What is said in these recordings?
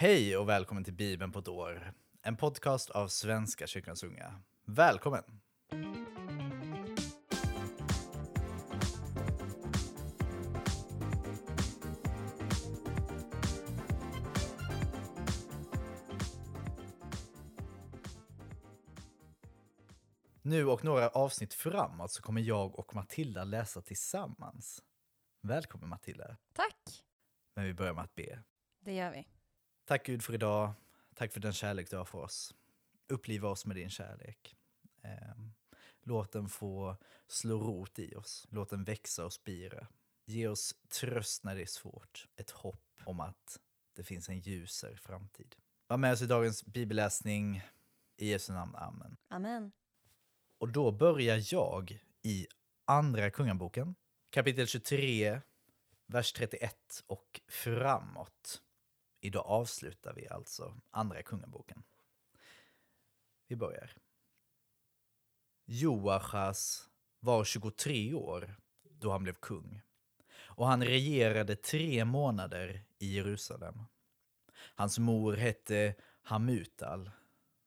Hej och välkommen till Bibeln på ett år. En podcast av Svenska kyrkans unga. Välkommen! Nu och några avsnitt framåt så kommer jag och Matilda läsa tillsammans. Välkommen Matilda. Tack, Men vi börjar med att be. det gör vi. Tack Gud för idag. Tack för den kärlek du har för oss. Uppliva oss med din kärlek. Ehm, Låt den få slå rot i oss. Låt den växa och spira. Ge oss tröst när det är svårt. Ett hopp om att det finns en ljusare framtid. Var med oss i dagens bibelläsning. I Jesu namn, amen. Amen. Och då börjar jag i Andra Kungaboken, kapitel 23, vers 31 och framåt. Idag avslutar vi alltså Andra Kungaboken. Vi börjar. Joachas var 23 år då han blev kung och han regerade tre månader i Jerusalem. Hans mor hette Hamutal,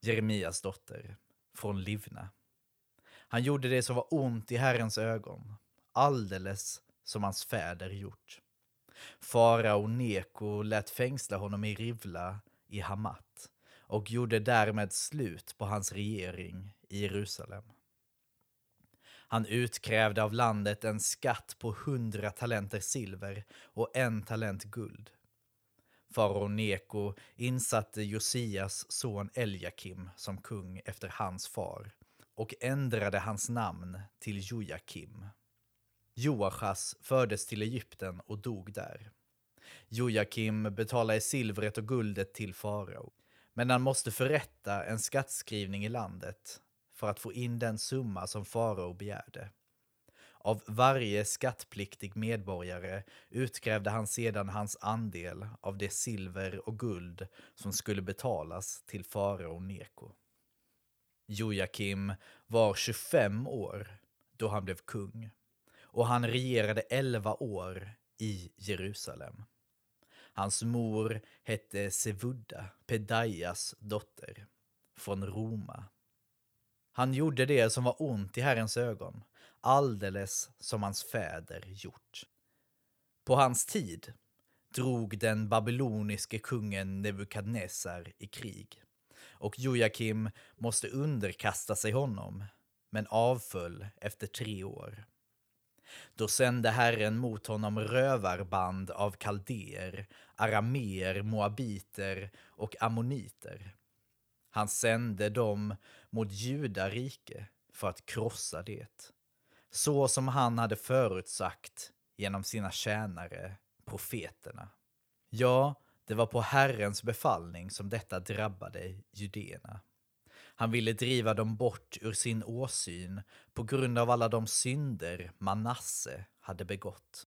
Jeremias dotter, från Livna. Han gjorde det som var ont i Herrens ögon, alldeles som hans fäder gjort. Farao Neko lät fängsla honom i Rivla i Hamat och gjorde därmed slut på hans regering i Jerusalem. Han utkrävde av landet en skatt på hundra talenter silver och en talent guld. Farao Neko insatte Josias son Eljakim som kung efter hans far och ändrade hans namn till Jojakim. Joachas fördes till Egypten och dog där. Jojakim betalade silvret och guldet till farao, men han måste förrätta en skattskrivning i landet för att få in den summa som farao begärde. Av varje skattpliktig medborgare utkrävde han sedan hans andel av det silver och guld som skulle betalas till farao Neko. Jojakim var 25 år då han blev kung och han regerade 11 år i Jerusalem. Hans mor hette Sevudda, Pedaias dotter, från Roma. Han gjorde det som var ont i Herrens ögon, alldeles som hans fäder gjort. På hans tid drog den babyloniske kungen Nebukadnessar i krig och Jojakim måste underkasta sig honom, men avföll efter tre år. Då sände Herren mot honom rövarband av kaldéer, arameer, moabiter och ammoniter. Han sände dem mot judarike för att krossa det, så som han hade förutsagt genom sina tjänare, profeterna. Ja, det var på Herrens befallning som detta drabbade judéerna. Han ville driva dem bort ur sin åsyn på grund av alla de synder Manasse hade begått.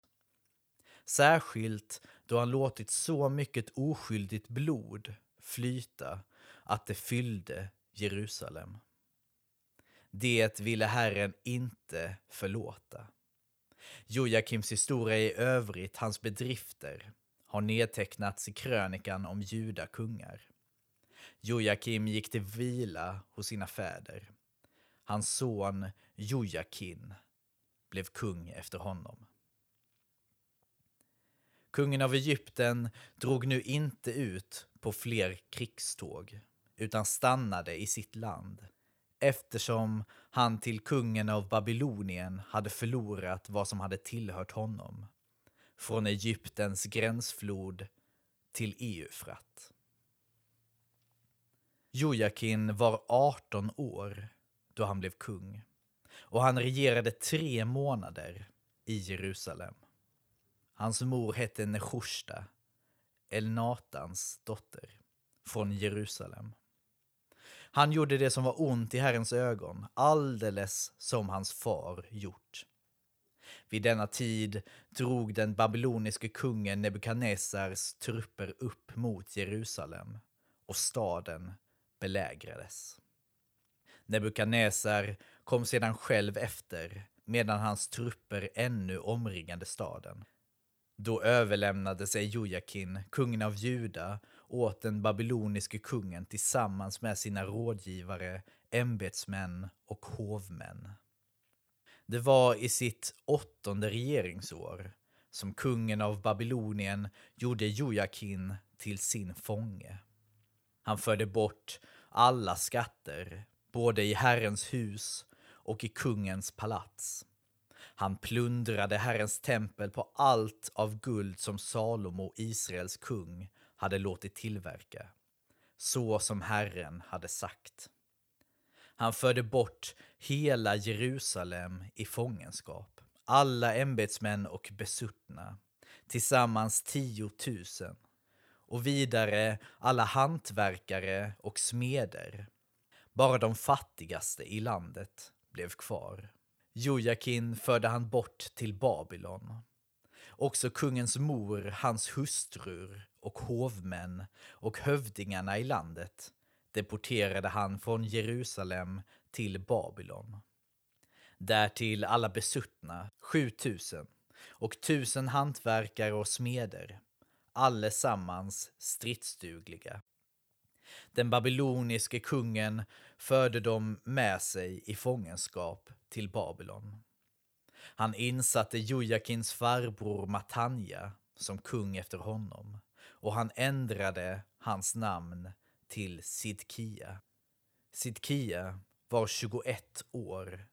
Särskilt då han låtit så mycket oskyldigt blod flyta att det fyllde Jerusalem. Det ville Herren inte förlåta. Jojakims historia i övrigt, hans bedrifter, har nedtecknats i krönikan om judakungar. Jojakim gick till vila hos sina fäder. Hans son Jojakin blev kung efter honom. Kungen av Egypten drog nu inte ut på fler krigståg utan stannade i sitt land eftersom han till kungen av Babylonien hade förlorat vad som hade tillhört honom från Egyptens gränsflod till Eufrat. Jojakin var 18 år då han blev kung och han regerade tre månader i Jerusalem. Hans mor hette Nehushta, Elnatans dotter, från Jerusalem. Han gjorde det som var ont i Herrens ögon, alldeles som hans far gjort. Vid denna tid drog den babyloniske kungen Nebukadnessars trupper upp mot Jerusalem och staden belägrades. Nebukadnessar kom sedan själv efter medan hans trupper ännu omringade staden. Då överlämnade sig Jojakin, kungen av Juda, åt den babyloniske kungen tillsammans med sina rådgivare, ämbetsmän och hovmän. Det var i sitt åttonde regeringsår som kungen av Babylonien gjorde Jojakin till sin fånge. Han förde bort alla skatter, både i Herrens hus och i kungens palats. Han plundrade Herrens tempel på allt av guld som Salomo, Israels kung, hade låtit tillverka, så som Herren hade sagt. Han förde bort hela Jerusalem i fångenskap, alla ämbetsmän och besuttna, tillsammans tiotusen, och vidare alla hantverkare och smeder. Bara de fattigaste i landet blev kvar. Jojakin förde han bort till Babylon. Också kungens mor, hans hustrur och hovmän och hövdingarna i landet deporterade han från Jerusalem till Babylon. Därtill alla besuttna, 7000, och tusen hantverkare och smeder, allesammans stridsdugliga. Den babyloniske kungen förde dem med sig i fångenskap till Babylon. Han insatte Jojakins farbror Matanja som kung efter honom och han ändrade hans namn till Sidkia. Sidkia var 21 år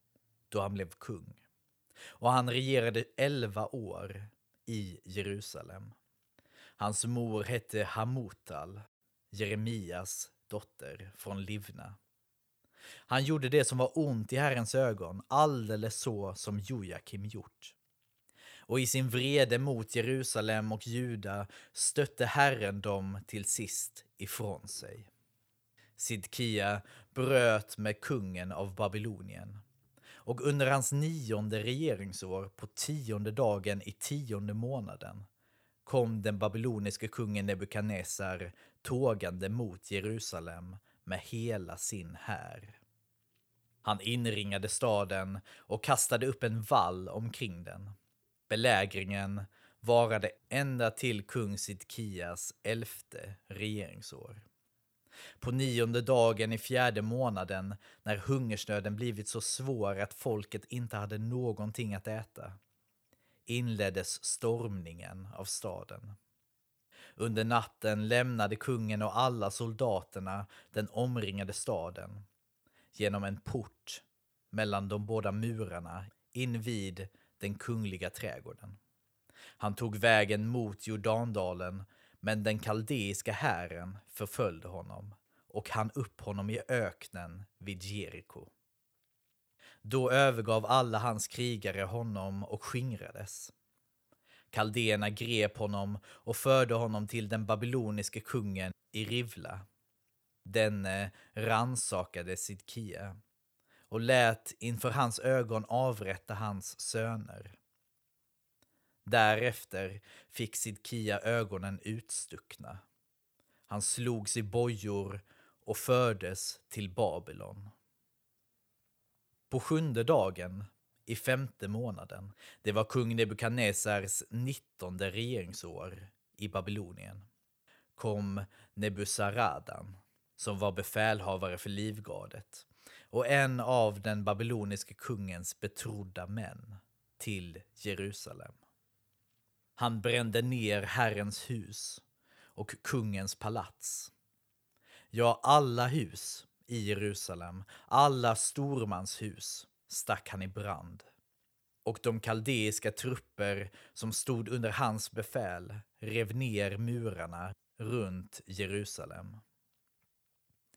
då han blev kung och han regerade 11 år i Jerusalem. Hans mor hette Hamutal, Jeremias dotter från Livna. Han gjorde det som var ont i Herrens ögon, alldeles så som Jojakim gjort. Och i sin vrede mot Jerusalem och Juda stötte Herren dem till sist ifrån sig. Sidkia bröt med kungen av Babylonien. Och under hans nionde regeringsår, på tionde dagen i tionde månaden, kom den babyloniske kungen Nebukadnessar tågande mot Jerusalem med hela sin här. Han inringade staden och kastade upp en vall omkring den. Belägringen varade ända till kung Sidkias elfte regeringsår. På nionde dagen i fjärde månaden, när hungersnöden blivit så svår att folket inte hade någonting att äta, inleddes stormningen av staden. Under natten lämnade kungen och alla soldaterna den omringade staden genom en port mellan de båda murarna invid den kungliga trädgården. Han tog vägen mot Jordandalen, men den kaldeiska hären förföljde honom och han upp honom i öknen vid Jeriko. Då övergav alla hans krigare honom och skingrades. Kaldéerna grep honom och förde honom till den babyloniske kungen i Rivla. Denne ransakade Sidkia och lät inför hans ögon avrätta hans söner. Därefter fick Sidkia ögonen utstuckna. Han slogs i bojor och fördes till Babylon. På sjunde dagen i femte månaden, det var kung Nebukadnessars nittonde regeringsår i Babylonien, kom Nebusaradan, som var befälhavare för livgardet och en av den babyloniske kungens betrodda män till Jerusalem. Han brände ner Herrens hus och kungens palats. Ja, alla hus i Jerusalem, alla stormanshus stack han i brand. Och de kaldeiska trupper som stod under hans befäl rev ner murarna runt Jerusalem.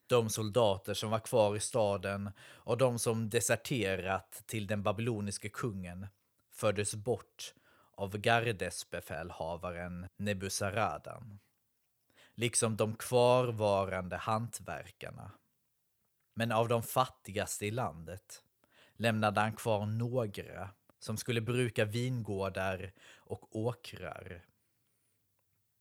De soldater som var kvar i staden och de som deserterat till den babyloniske kungen fördes bort av gardesbefälhavaren Nebusaradan, liksom de kvarvarande hantverkarna. Men av de fattigaste i landet lämnade han kvar några som skulle bruka vingårdar och åkrar.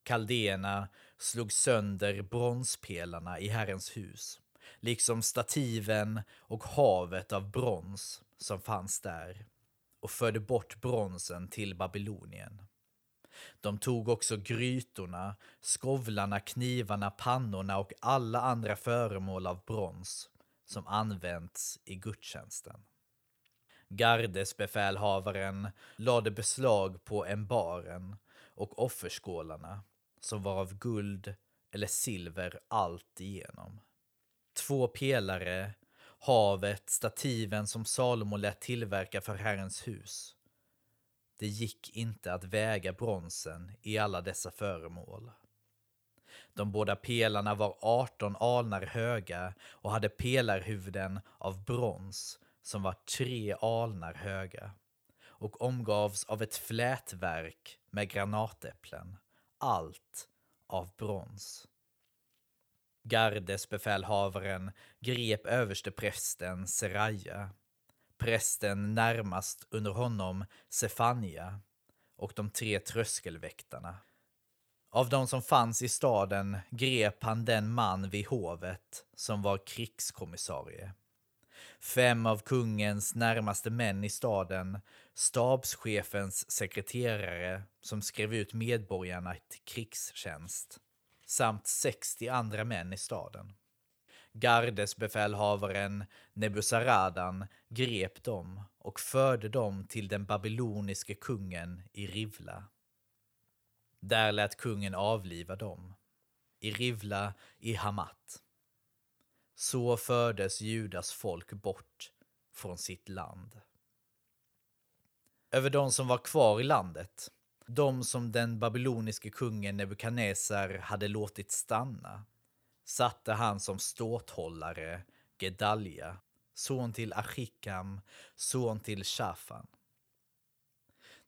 Kaldéerna slog sönder bronspelarna i Herrens hus, liksom stativen och havet av brons som fanns där och förde bort bronsen till Babylonien. De tog också grytorna, skovlarna, knivarna, pannorna och alla andra föremål av brons som använts i gudstjänsten. Gardesbefälhavaren lade beslag på embaren och offerskålarna som var av guld eller silver allt igenom. Två pelare, havet, stativen som Salomo lät tillverka för Herrens hus. Det gick inte att väga bronsen i alla dessa föremål. De båda pelarna var 18 alnar höga och hade pelarhuvuden av brons som var tre alnar höga och omgavs av ett flätverk med granatäpplen, allt av brons. Gardesbefälhavaren grep översteprästen Seraja, prästen närmast under honom Sefania och de tre tröskelväktarna. Av de som fanns i staden grep han den man vid hovet som var krigskommissarie. Fem av kungens närmaste män i staden, stabschefens sekreterare som skrev ut medborgarna till krigstjänst samt 60 andra män i staden. Gardesbefälhavaren Nebuzaradan grep dem och förde dem till den babyloniske kungen i Rivla. Där lät kungen avliva dem, i Rivla i Hamat. Så fördes Judas folk bort från sitt land. Över de som var kvar i landet, de som den babyloniske kungen Nebukadnessar hade låtit stanna, satte han som ståthållare Gedalja, son till Achikam, son till Shafan.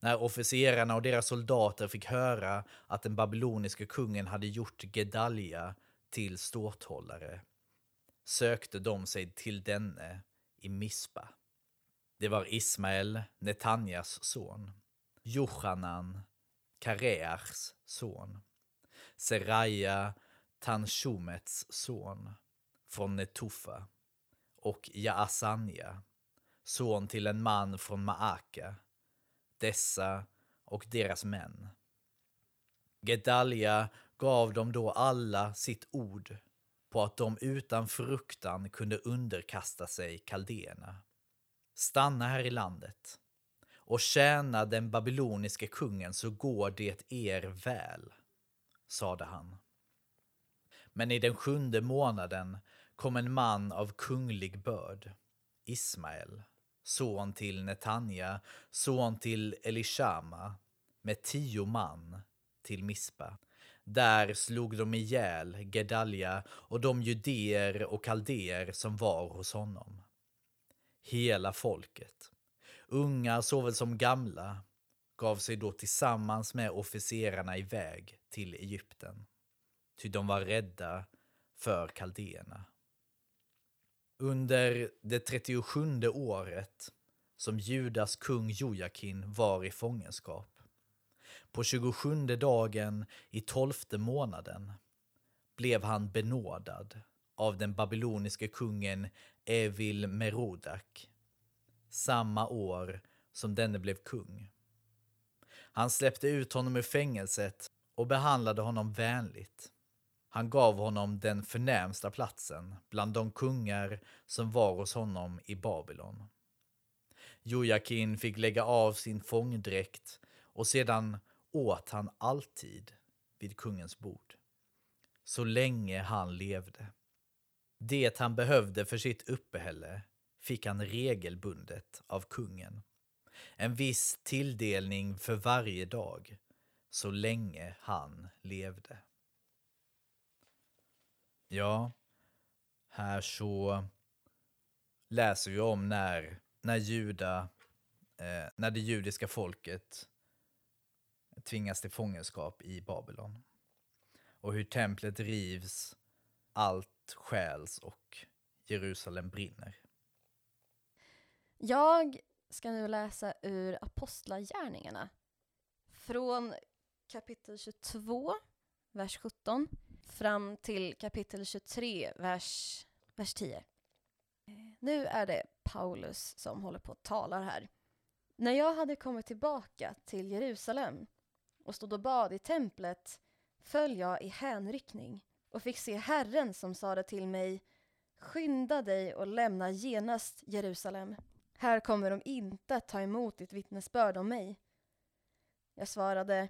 När officerarna och deras soldater fick höra att den babyloniske kungen hade gjort Gedalja till ståthållare sökte de sig till denne i Mispa. Det var Ismael, Netanjas son, Johanan, Kareachs son, Seraja, Tanshumets son, från Netufa, och Jaasanja, son till en man från Maaka, dessa och deras män. Gedalja gav dem då alla sitt ord på att de utan fruktan kunde underkasta sig kaldéerna. Stanna här i landet och tjäna den babyloniske kungen så går det er väl, sade han. Men i den sjunde månaden kom en man av kunglig börd, Ismael, son till Netanja, son till Elishama, med tio man till Mispa. Där slog de ihjäl Gedalja och de judéer och kaldéer som var hos honom. Hela folket, unga såväl som gamla, gav sig då tillsammans med officerarna iväg till Egypten. Ty de var rädda för kaldéerna. Under det 37 året som Judas kung Jojakin var i fångenskap på 27 dagen i tolfte månaden blev han benådad av den babyloniske kungen Evil Merodak samma år som denne blev kung. Han släppte ut honom ur fängelset och behandlade honom vänligt. Han gav honom den förnämsta platsen bland de kungar som var hos honom i Babylon. Jojakin fick lägga av sin fångdräkt och sedan åt han alltid vid kungens bord. Så länge han levde. Det han behövde för sitt uppehälle fick han regelbundet av kungen. En viss tilldelning för varje dag, så länge han levde. Ja, här så läser vi om när, när juda, eh, när det judiska folket tvingas till fångenskap i Babylon. Och hur templet rivs, allt stjäls och Jerusalem brinner. Jag ska nu läsa ur Apostlagärningarna. Från kapitel 22, vers 17, fram till kapitel 23, vers, vers 10. Nu är det Paulus som håller på att tala här. När jag hade kommit tillbaka till Jerusalem och stod och bad i templet föll jag i hänryckning och fick se Herren som sade till mig Skynda dig och lämna genast Jerusalem. Här kommer de inte att ta emot ditt vittnesbörd om mig. Jag svarade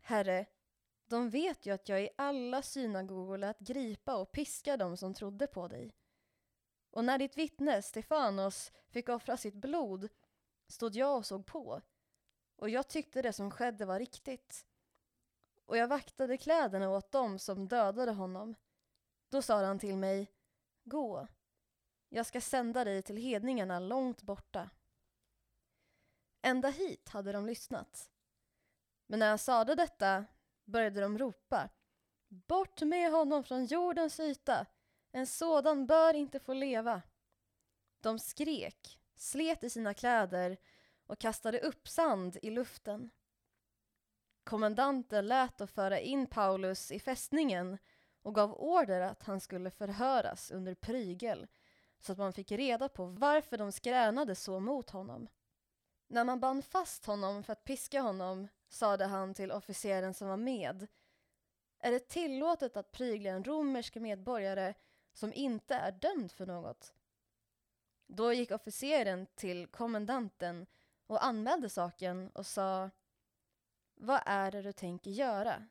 Herre, de vet ju att jag i alla synagogor lät gripa och piska dem som trodde på dig. Och när ditt vittne Stefanos fick offra sitt blod stod jag och såg på. Och jag tyckte det som skedde var riktigt. Och jag vaktade kläderna åt dem som dödade honom. Då sa han till mig, gå, jag ska sända dig till hedningarna långt borta. Ända hit hade de lyssnat. Men när jag sade detta började de ropa, bort med honom från jordens yta, en sådan bör inte få leva. De skrek, slet i sina kläder och kastade upp sand i luften. Kommendanten lät då föra in Paulus i fästningen och gav order att han skulle förhöras under prygel så att man fick reda på varför de skränade så mot honom. När man band fast honom för att piska honom sade han till officeren som var med Är det tillåtet att prygla en romersk medborgare som inte är dömd för något? Då gick officeren till kommendanten och anmälde saken och sa Vad är det du tänker göra?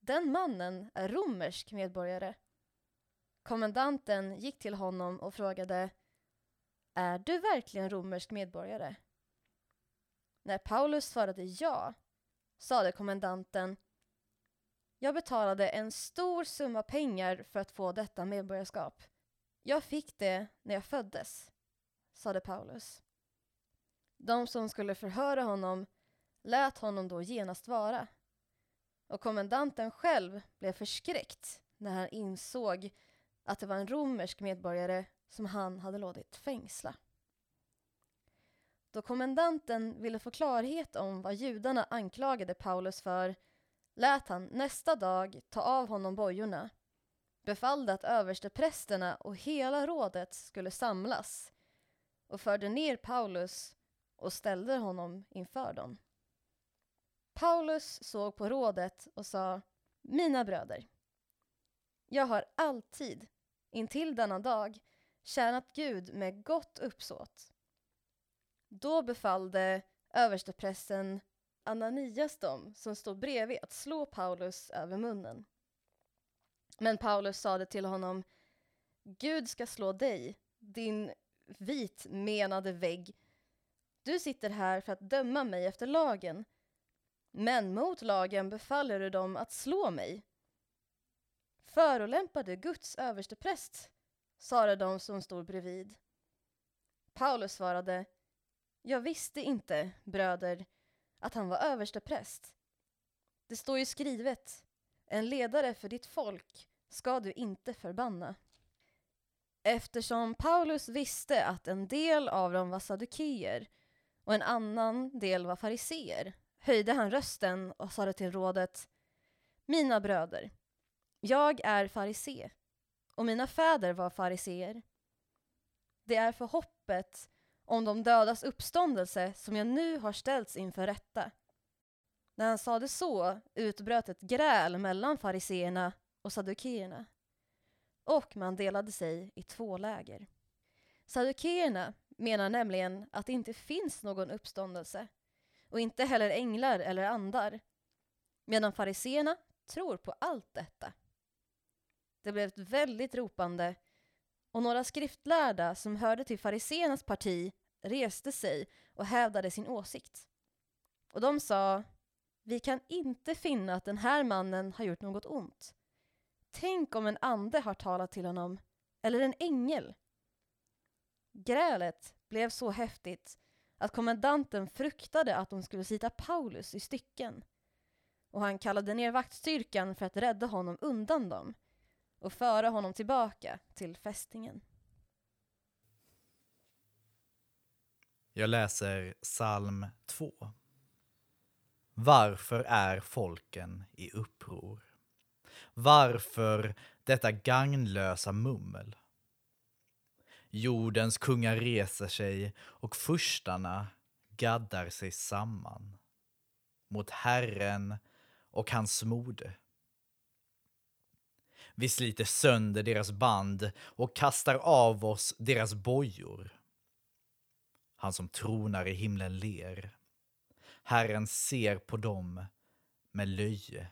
Den mannen är romersk medborgare. Kommendanten gick till honom och frågade Är du verkligen romersk medborgare? När Paulus svarade ja sade kommendanten Jag betalade en stor summa pengar för att få detta medborgarskap. Jag fick det när jag föddes, sade Paulus. De som skulle förhöra honom lät honom då genast vara. Och kommendanten själv blev förskräckt när han insåg att det var en romersk medborgare som han hade låtit fängsla. Då kommendanten ville få klarhet om vad judarna anklagade Paulus för lät han nästa dag ta av honom bojorna, befallde att översteprästerna och hela rådet skulle samlas och förde ner Paulus och ställde honom inför dem. Paulus såg på rådet och sa Mina bröder, jag har alltid, intill denna dag, tjänat Gud med gott uppsåt. Då befallde översteprästen Ananias dem som stod bredvid att slå Paulus över munnen. Men Paulus sade till honom Gud ska slå dig, din vitmenade vägg. Du sitter här för att döma mig efter lagen men mot lagen befaller du dem att slå mig. Förolämpar du Guds överstepräst? sade de som stod bredvid. Paulus svarade, jag visste inte, bröder, att han var överstepräst. Det står ju skrivet, en ledare för ditt folk ska du inte förbanna. Eftersom Paulus visste att en del av dem var sadukeer och en annan del var fariseer höjde han rösten och sade till rådet Mina bröder, jag är farisee och mina fäder var fariseer. Det är för hoppet om de dödas uppståndelse som jag nu har ställts inför rätta. När han sade så utbröt ett gräl mellan fariseerna och saddukeerna och man delade sig i två läger. Saddukeerna menar nämligen att det inte finns någon uppståndelse och inte heller änglar eller andar. Medan fariseerna tror på allt detta. Det blev ett väldigt ropande och några skriftlärda som hörde till fariseernas parti reste sig och hävdade sin åsikt. Och de sa, vi kan inte finna att den här mannen har gjort något ont. Tänk om en ande har talat till honom, eller en ängel. Grälet blev så häftigt att kommendanten fruktade att de skulle sita Paulus i stycken. Och han kallade ner vaktstyrkan för att rädda honom undan dem och föra honom tillbaka till fästningen. Jag läser psalm 2. Varför är folken i uppror? Varför detta gagnlösa mummel? Jordens kungar reser sig och furstarna gaddar sig samman. mot Herren och hans mode. Vi sliter sönder deras band och kastar av oss deras bojor. Han som tronar i himlen ler. Herren ser på dem med löje.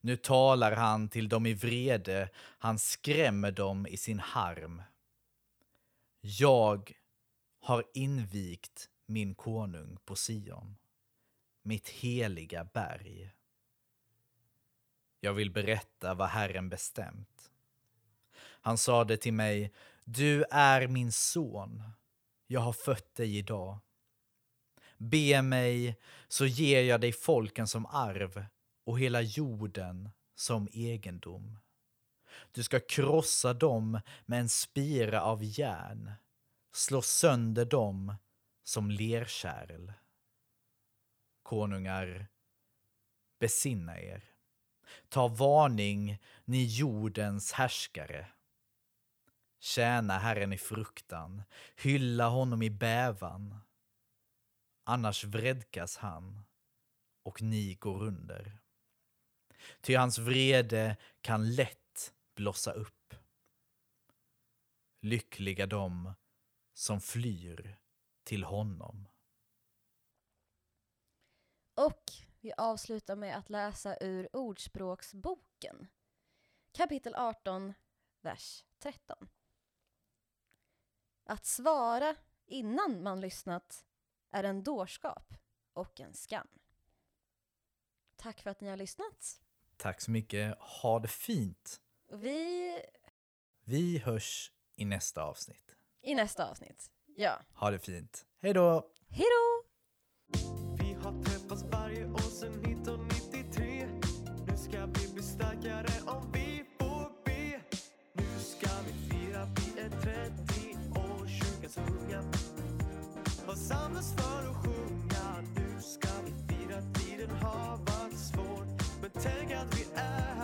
Nu talar han till dem i vrede, han skrämmer dem i sin harm. Jag har invigt min konung på Sion, mitt heliga berg. Jag vill berätta vad Herren bestämt. Han sade till mig, du är min son, jag har fött dig idag. Be mig, så ger jag dig folken som arv och hela jorden som egendom. Du ska krossa dem med en spira av järn, slå sönder dem som lerkärl. Konungar, besinna er. Ta varning, ni jordens härskare. Tjäna Herren i fruktan, hylla honom i bävan. Annars vredkas han och ni går under. Ty hans vrede kan lätt blossa upp. Lyckliga de som flyr till honom. Och vi avslutar med att läsa ur Ordspråksboken. Kapitel 18, vers 13. Att svara innan man lyssnat är en dårskap och en skam. Tack för att ni har lyssnat. Tack så mycket. Ha det fint. Vi Vi hörs i nästa avsnitt. i nästa avsnitt. Ja. Ha det fint. Hej då! Hej då! Sverige och sen 1993 Nu ska vi bli starkare om vi får be Nu ska vi fira, vi är 30 år, kyrkans unga. Har samlats för att sjunga. Nu ska vi fira, tiden har varit svår. Men tänk att vi är här